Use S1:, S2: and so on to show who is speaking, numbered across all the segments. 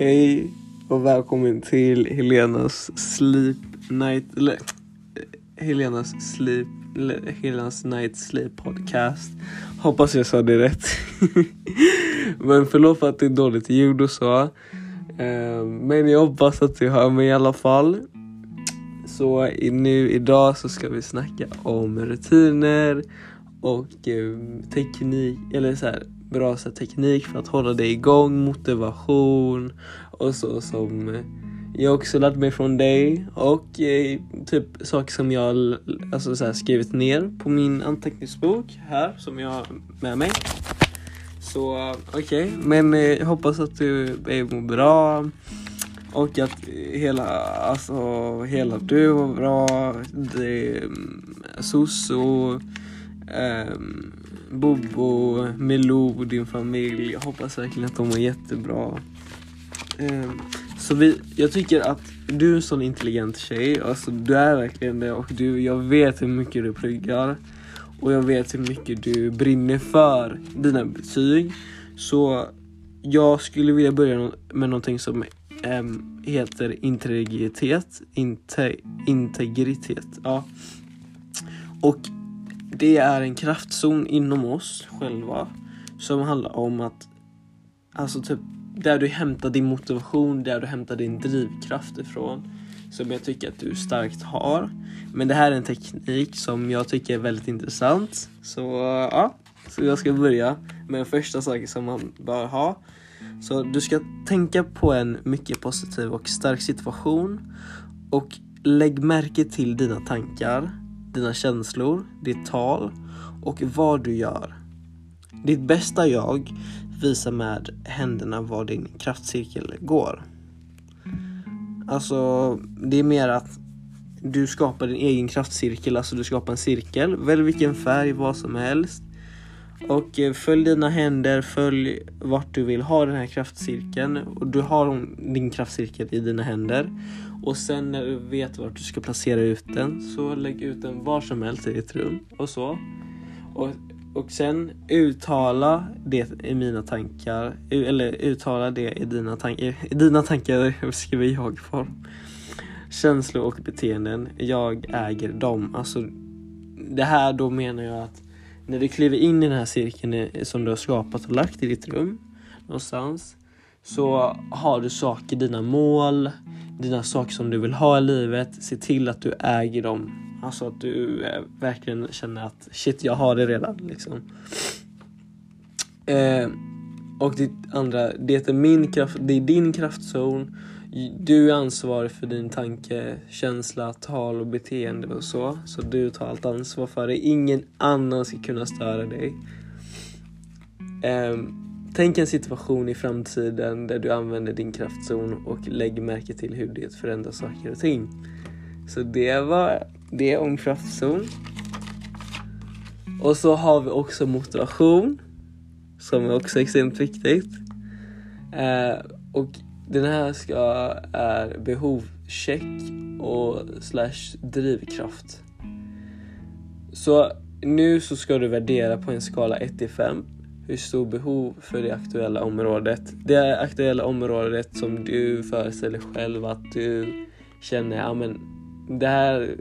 S1: Hej och välkommen till Helenas Sleep Night, eller eh, Helenas Sleep, eller Helenas Night Sleep Podcast. Hoppas jag sa det rätt. Men förlåt för att det är dåligt ljud och så. Eh, men jag hoppas att du hör mig i alla fall. Så nu idag så ska vi snacka om rutiner och eh, teknik, eller så här, bra så här, teknik för att hålla dig igång, motivation och så som eh, jag också lärt mig från dig och eh, typ saker som jag alltså, så här, skrivit ner på min anteckningsbok här som jag har med mig. Så okej, okej, men eh, jag hoppas att du mår bra och att hela, alltså, hela du var bra. Det, mm, SOS och um, Bobo, Milou, din familj. Jag hoppas verkligen att de mår jättebra. Ehm, så vi, jag tycker att du är en sån intelligent tjej. Alltså, du är verkligen det och du, jag vet hur mycket du pluggar. Och jag vet hur mycket du brinner för dina betyg. Så jag skulle vilja börja med någonting som äm, heter integritet. Inte, integritet. Ja. Och det är en kraftzon inom oss själva som handlar om att Alltså typ där du hämtar din motivation, där du hämtar din drivkraft ifrån. Som jag tycker att du starkt har. Men det här är en teknik som jag tycker är väldigt intressant. Så ja, så jag ska börja med den första saken som man bör ha. Så du ska tänka på en mycket positiv och stark situation. Och lägg märke till dina tankar, dina känslor, ditt tal och vad du gör. Ditt bästa jag visar med händerna var din kraftcirkel går. Alltså, det är mer att du skapar din egen kraftcirkel, alltså du skapar en cirkel. Välj vilken färg, vad som helst. Och eh, följ dina händer, följ vart du vill ha den här kraftcirkeln. Och du har din kraftcirkel i dina händer. Och sen när du vet vart du ska placera ut den så lägg ut den var som helst i ditt rum. Och så. Och, och sen uttala det i mina tankar. Eller uttala det i dina tankar. I dina tankar skriver jag form. Känslor och beteenden. Jag äger dem. Alltså det här då menar jag att när du kliver in i den här cirkeln som du har skapat och lagt i ditt rum någonstans så har du saker, dina mål, dina saker som du vill ha i livet. Se till att du äger dem. Alltså att du eh, verkligen känner att shit, jag har det redan liksom. Eh, och det andra, det är min kraft, det är din kraftzon. Du är ansvarig för din tanke, känsla, tal och beteende och så. Så du tar allt ansvar för det. Ingen annan ska kunna störa dig. Um, tänk en situation i framtiden där du använder din kraftzon och lägg märke till hur det förändrar saker och ting. Så det var det om kraftzon. Och så har vi också motivation. Som är också extremt viktigt. Eh, och den här ska är behovscheck och slash drivkraft. Så nu så ska du värdera på en skala 1 till 5 hur stor behov för det aktuella området. Det aktuella området som du föreställer själv att du känner, ja men det här,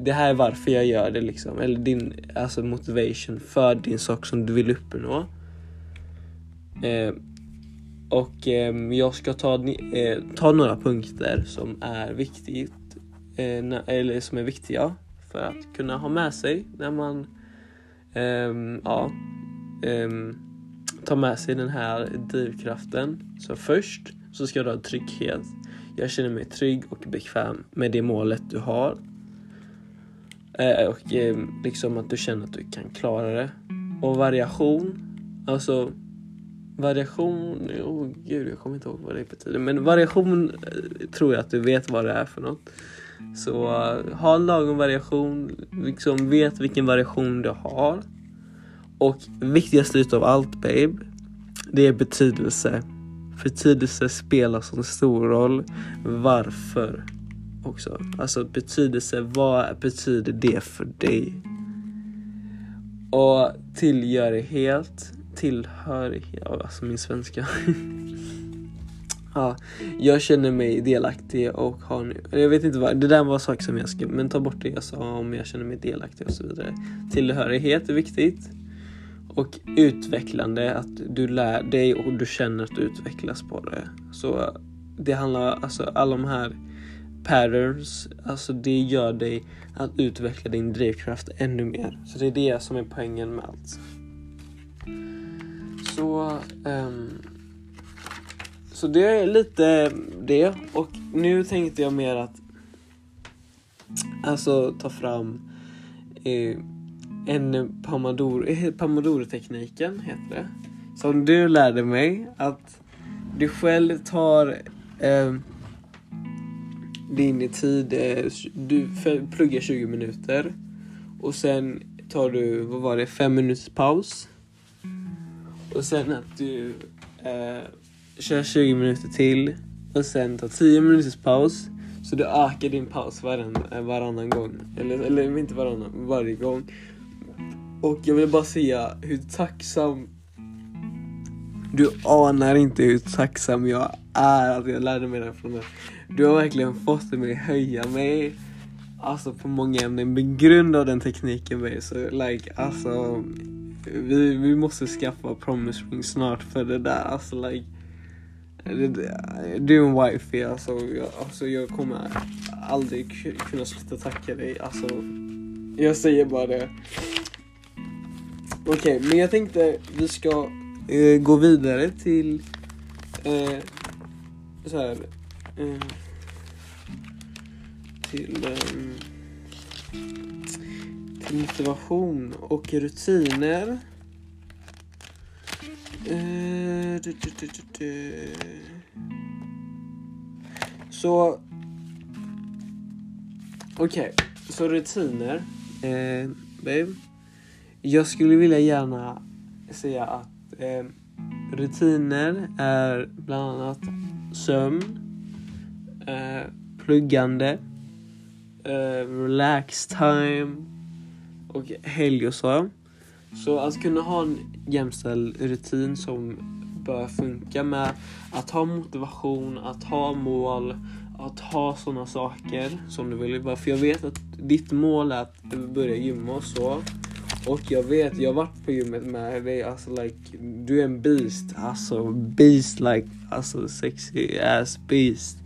S1: det här är varför jag gör det liksom. Eller din alltså motivation för din sak som du vill uppnå. Eh, och eh, jag ska ta, eh, ta några punkter som är viktigt eh, eller som är viktiga för att kunna ha med sig när man ehm, ja, ehm, tar med sig den här drivkraften. Så först så ska du ha trygghet. Jag känner mig trygg och bekväm med det målet du har. Eh, och ehm, liksom att du känner att du kan klara det. Och variation, alltså Variation, oh gud jag kommer inte ihåg vad det betyder. Men variation eh, tror jag att du vet vad det är för något. Så eh, ha en lagom variation, liksom vet vilken variation du har. Och viktigast utav allt babe, det är betydelse. Betydelse spelar så stor roll. Varför också. Alltså betydelse, vad betyder det för dig? Och tillgörighet, tillhörighet, ja, alltså min svenska. Ja, jag känner mig delaktig och har nu, jag vet inte vad, det där var saker som jag skrev, men ta bort det jag sa om jag känner mig delaktig och så vidare. Tillhörighet är viktigt. Och utvecklande, att du lär dig och du känner att du utvecklas på det. Så det handlar, alltså alla de här patterns, alltså det gör dig att utveckla din drivkraft ännu mer. Så det är det som är poängen med allt. Så, um, så det är lite det. Och nu tänkte jag mer att alltså ta fram eh, en Pomodoro, eh, Pomodoro-tekniken heter det. Som du lärde mig att du själv tar eh, din tid, eh, du pluggar 20 minuter och sen tar du, vad var det, 5 minuters paus. Och sen att du eh, kör 20 minuter till och sen tar 10 minuters paus. Så du ökar din paus varann, eh, varannan gång. Eller, eller inte varannan, varje gång. Och jag vill bara säga hur tacksam du anar inte hur tacksam jag är att jag lärde mig det från dig. Du har verkligen fått mig att höja mig Alltså på många ämnen med grund av den tekniken mig så like alltså vi, vi måste skaffa promise ring snart för det där alltså like du är en wifey alltså jag, alltså jag kommer aldrig kunna sluta tacka dig alltså. Jag säger bara det. Okej okay, men jag tänkte vi ska eh, gå vidare till eh, så här, Eh, till, eh, till motivation och rutiner. Uh, du, du, du, så okej, okay. så rutiner. Eh, babe. Jag skulle vilja gärna säga att eh, rutiner är bland annat sömn, eh, pluggande, eh, relax time och helg och så. Så att alltså, kunna ha en jämställd rutin som bör funka med att ha motivation, att ha mål, att ha sådana saker som du vill. För jag vet att ditt mål är att börja gymma och så. Och jag vet, jag har varit på gymmet med dig, alltså like, du är en beast. Alltså beast like, alltså sexy ass beast.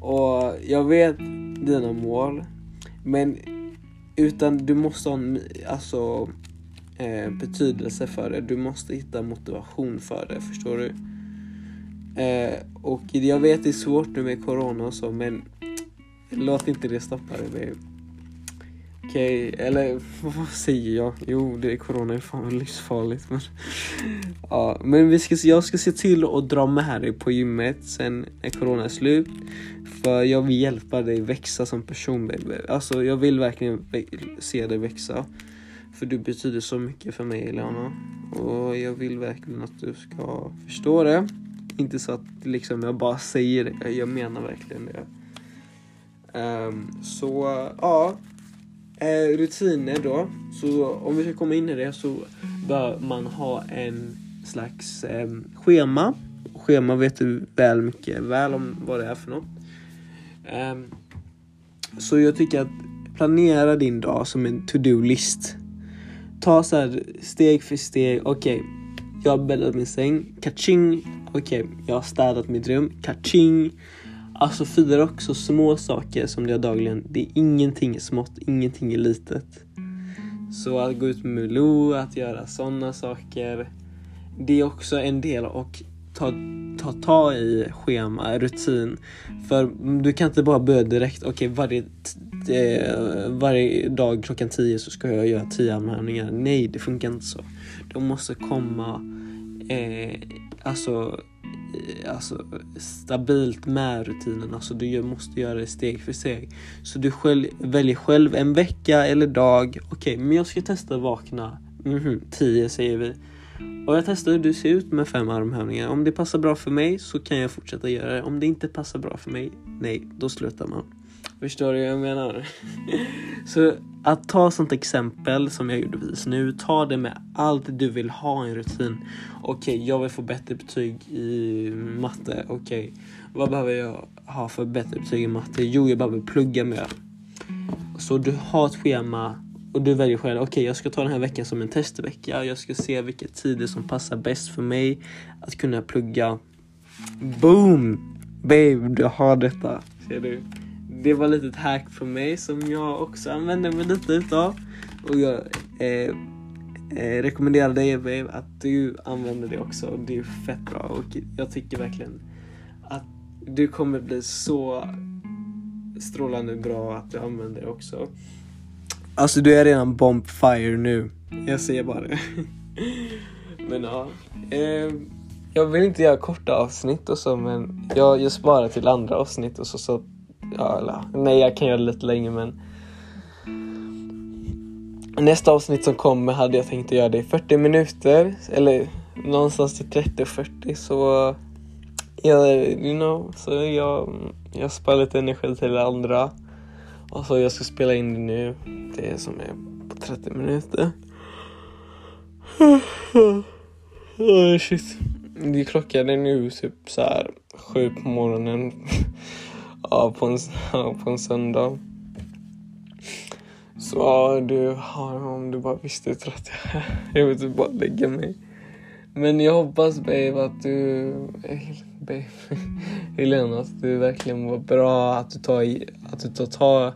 S1: Och jag vet dina mål. Men utan du måste ha en alltså, eh, betydelse för det. Du måste hitta motivation för det, förstår du? Eh, och jag vet det är svårt nu med corona och så men låt inte det stoppa dig Okej, okay, eller vad säger jag? Jo, det är corona är fan livsfarligt. Men, ja, men vi ska, jag ska se till att dra med dig på gymmet sen när corona är slut. För jag vill hjälpa dig växa som person baby. Alltså jag vill verkligen se dig växa. För du betyder så mycket för mig Eliana. Och jag vill verkligen att du ska förstå det. Inte så att liksom jag bara säger det, jag menar verkligen det. Um, så ja. Eh, rutiner då. Så om vi ska komma in i det så bör man ha en slags eh, schema. Schema vet du väl mycket väl om vad det är för något. Eh, så jag tycker att planera din dag som en to-do-list. Ta så här steg för steg. Okej, okay, jag har bäddat min säng. Kaching. Okej, okay, jag har städat mitt rum. Kaching. Alltså fira också små saker som du gör dagligen. Det är ingenting smått, ingenting är litet. Så att gå ut med Lou, att göra sådana saker. Det är också en del och ta, ta, ta i schema, rutin. För du kan inte bara börja direkt, okej okay, varje, eh, varje dag klockan 10 så ska jag göra 10 anmälningar. Nej, det funkar inte så. De måste komma eh, alltså Eh, alltså, stabilt med rutinerna så du måste göra det steg för steg. Så du själv, väljer själv en vecka eller dag. Okej, okay, men jag ska testa att vakna mm -hmm, 10 säger vi. Och jag testar hur du ser ut med fem armhävningar. Om det passar bra för mig så kan jag fortsätta göra det. Om det inte passar bra för mig, nej, då slutar man. Förstår du vad jag menar? Så att ta sånt exempel som jag gjorde precis nu, ta det med allt du vill ha en rutin. Okej, okay, jag vill få bättre betyg i matte. Okej, okay. vad behöver jag ha för bättre betyg i matte? Jo, jag behöver plugga mer. Så du har ett schema och du väljer själv, okej okay, jag ska ta den här veckan som en testvecka. Jag ska se vilka tider som passar bäst för mig att kunna plugga. Boom! Babe, du har detta. Ser du? Det var lite ett hack från mig som jag också använder mig lite utav. Och jag eh, eh, rekommenderar dig babe att du använder det också. Det är fett bra och jag tycker verkligen att du kommer bli så strålande bra att du använder det också. Alltså du är redan bombfire nu. Jag säger bara det. Men ja. Eh, jag vill inte göra korta avsnitt och så men jag, jag sparar till andra avsnitt och så, så ja, eller, nej jag kan göra det lite längre men Nästa avsnitt som kommer hade jag tänkt att göra det i 40 minuter eller någonstans till 30-40 så jag, you know, så jag, jag sparar lite energi till det andra och så jag ska spela in det nu, det som är på 30 minuter. Oh, shit. Det klockan är nu typ så här sju på morgonen ja, på, en, på en söndag. Så ja, du, om du bara visste hur trött jag är. Jag vill typ bara lägga mig. Men jag hoppas babe att du, eh, babe, Helena, att du verkligen var bra, att du tar, i, att du tar tag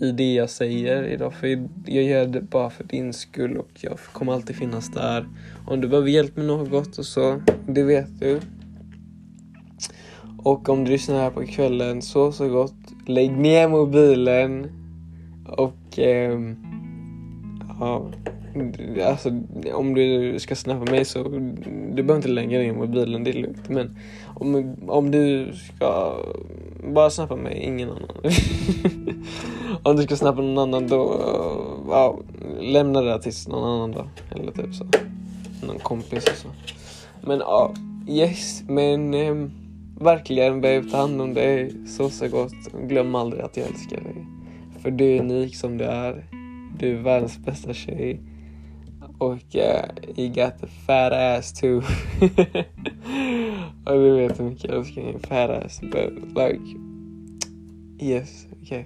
S1: i det jag säger idag. För jag gör det bara för din skull och jag kommer alltid finnas där. Om du behöver hjälp med något och så, det vet du. Och om du lyssnar här på kvällen, så så gott. Lägg ner mobilen och eh, ja, alltså om du ska snappa mig så du behöver inte lägga ner mobilen, det är lugnt. Men om, om du ska bara snappa mig, ingen annan. om du ska snappa någon annan då, ja, lämna det där tills någon annan då. Eller typ så. Någon kompis och så. Men ja, yes, men eh, Verkligen babe, ta hand om dig så så gott. Glöm aldrig att jag älskar dig. För du är unik som du är. Du är världens bästa tjej. Och uh, you got the fat ass too. och du vet hur mycket jag älskar din fat ass. But like, yes, okay.